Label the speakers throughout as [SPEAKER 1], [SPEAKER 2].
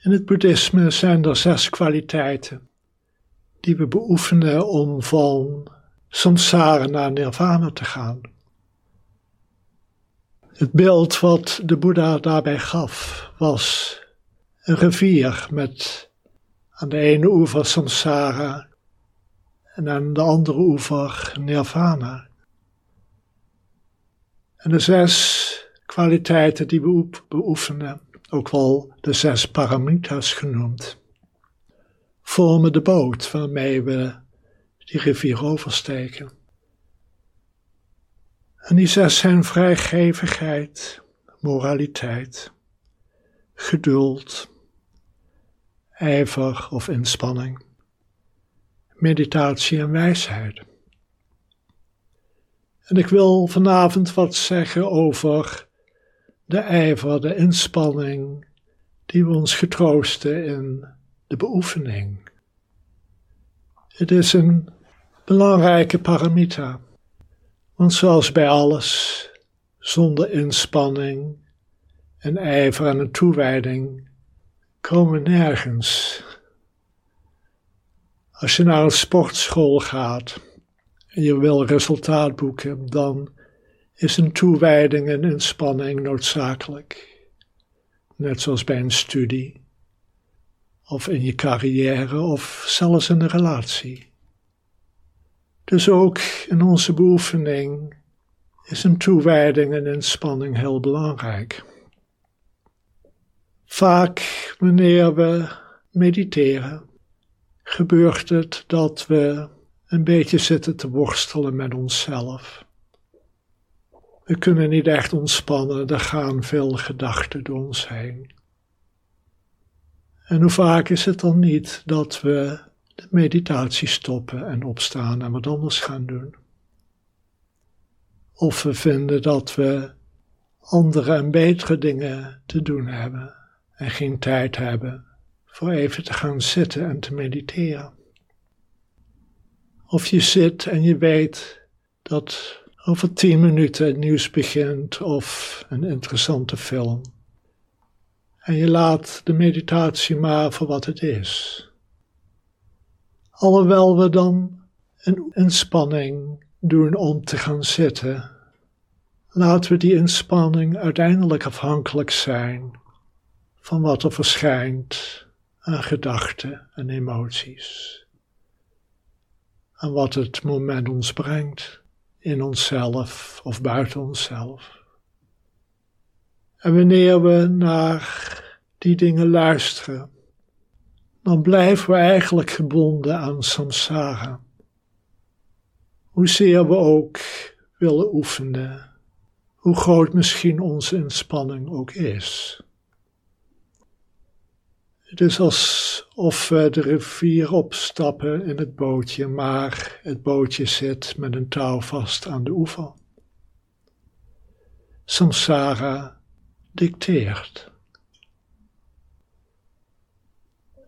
[SPEAKER 1] In het boeddhisme zijn er zes kwaliteiten die we beoefenen om van samsara naar nirvana te gaan. Het beeld wat de Boeddha daarbij gaf was een rivier met aan de ene oever samsara en aan de andere oever nirvana. En de zes kwaliteiten die we beoefenen, ook wel de zes paramitas genoemd, vormen de boot waarmee we die rivier oversteken. En die zes zijn vrijgevigheid, moraliteit, geduld, ijver of inspanning, meditatie en wijsheid. En ik wil vanavond wat zeggen over de ijver, de inspanning die we ons getroosten in de beoefening. Het is een belangrijke paramita, want zoals bij alles, zonder inspanning en ijver en een toewijding komen nergens. Als je naar een sportschool gaat en je wil resultaat boeken, dan is een toewijding en inspanning noodzakelijk. Net zoals bij een studie, of in je carrière, of zelfs in een relatie. Dus ook in onze beoefening is een toewijding en inspanning heel belangrijk. Vaak wanneer we mediteren, gebeurt het dat we een beetje zitten te worstelen met onszelf. We kunnen niet echt ontspannen, er gaan veel gedachten door ons heen. En hoe vaak is het dan niet dat we de meditatie stoppen en opstaan en wat anders gaan doen? Of we vinden dat we andere en betere dingen te doen hebben en geen tijd hebben voor even te gaan zitten en te mediteren. Of je zit en je weet dat over tien minuten het nieuws begint of een interessante film. En je laat de meditatie maar voor wat het is. Alhoewel we dan een inspanning doen om te gaan zitten, laten we die inspanning uiteindelijk afhankelijk zijn van wat er verschijnt aan gedachten en emoties. En wat het moment ons brengt in onszelf of buiten onszelf. En wanneer we naar die dingen luisteren, dan blijven we eigenlijk gebonden aan samsara. Hoezeer we ook willen oefenen, hoe groot misschien onze inspanning ook is. Het is alsof we de rivier opstappen in het bootje, maar het bootje zit met een touw vast aan de oever. Samsara dicteert.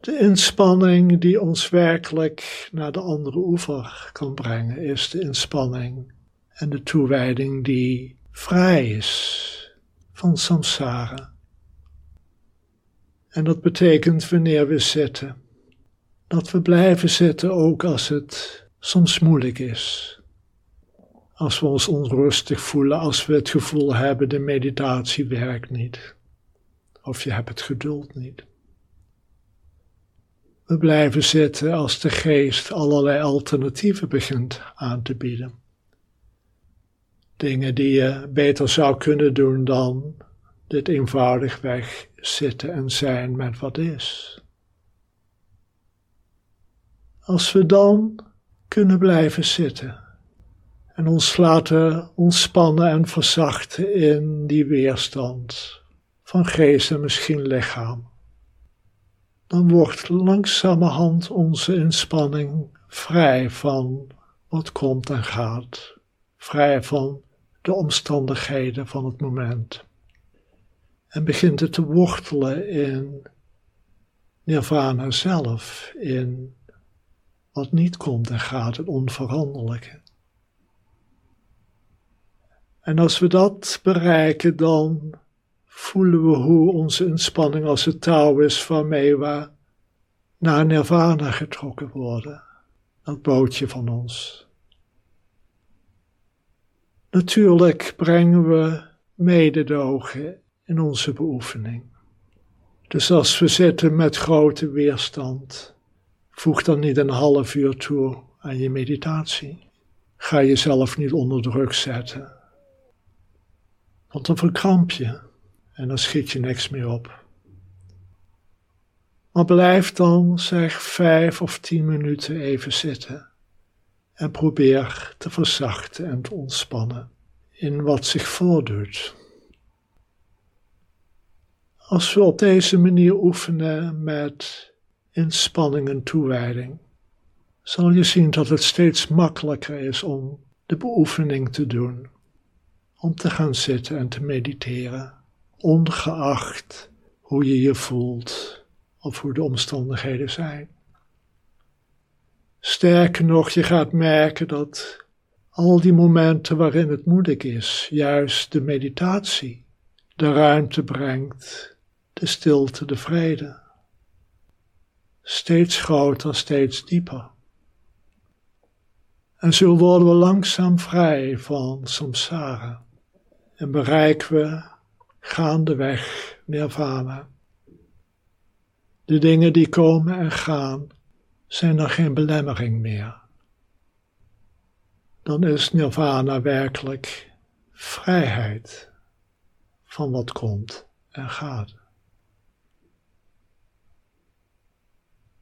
[SPEAKER 1] De inspanning die ons werkelijk naar de andere oever kan brengen, is de inspanning en de toewijding die vrij is van samsara. En dat betekent wanneer we zitten, dat we blijven zitten ook als het soms moeilijk is. Als we ons onrustig voelen, als we het gevoel hebben de meditatie werkt niet. Of je hebt het geduld niet. We blijven zitten als de geest allerlei alternatieven begint aan te bieden. Dingen die je beter zou kunnen doen dan dit eenvoudigweg zitten en zijn met wat is. Als we dan kunnen blijven zitten en ons laten ontspannen en verzachten in die weerstand van geest en misschien lichaam, dan wordt langzamerhand onze inspanning vrij van wat komt en gaat, vrij van de omstandigheden van het moment. En begint het te wortelen in nirvana zelf, in wat niet komt en gaat, het onveranderlijke. En als we dat bereiken, dan voelen we hoe onze inspanning als het touw is waarmee we naar nirvana getrokken worden. Dat bootje van ons. Natuurlijk brengen we mededogen in onze beoefening. Dus als we zitten met grote weerstand, voeg dan niet een half uur toe aan je meditatie. Ga jezelf niet onder druk zetten. Want dan verkramp je en dan schiet je niks meer op. Maar blijf dan, zeg, vijf of tien minuten even zitten en probeer te verzachten en te ontspannen in wat zich voordoet. Als we op deze manier oefenen met inspanning en toewijding, zal je zien dat het steeds makkelijker is om de beoefening te doen, om te gaan zitten en te mediteren, ongeacht hoe je je voelt of hoe de omstandigheden zijn. Sterker nog, je gaat merken dat al die momenten waarin het moeilijk is, juist de meditatie de ruimte brengt, de stilte, de vrede. Steeds groter, steeds dieper. En zo worden we langzaam vrij van samsara en bereiken we gaandeweg nirvana. De dingen die komen en gaan zijn er geen belemmering meer. Dan is nirvana werkelijk vrijheid van wat komt en gaat.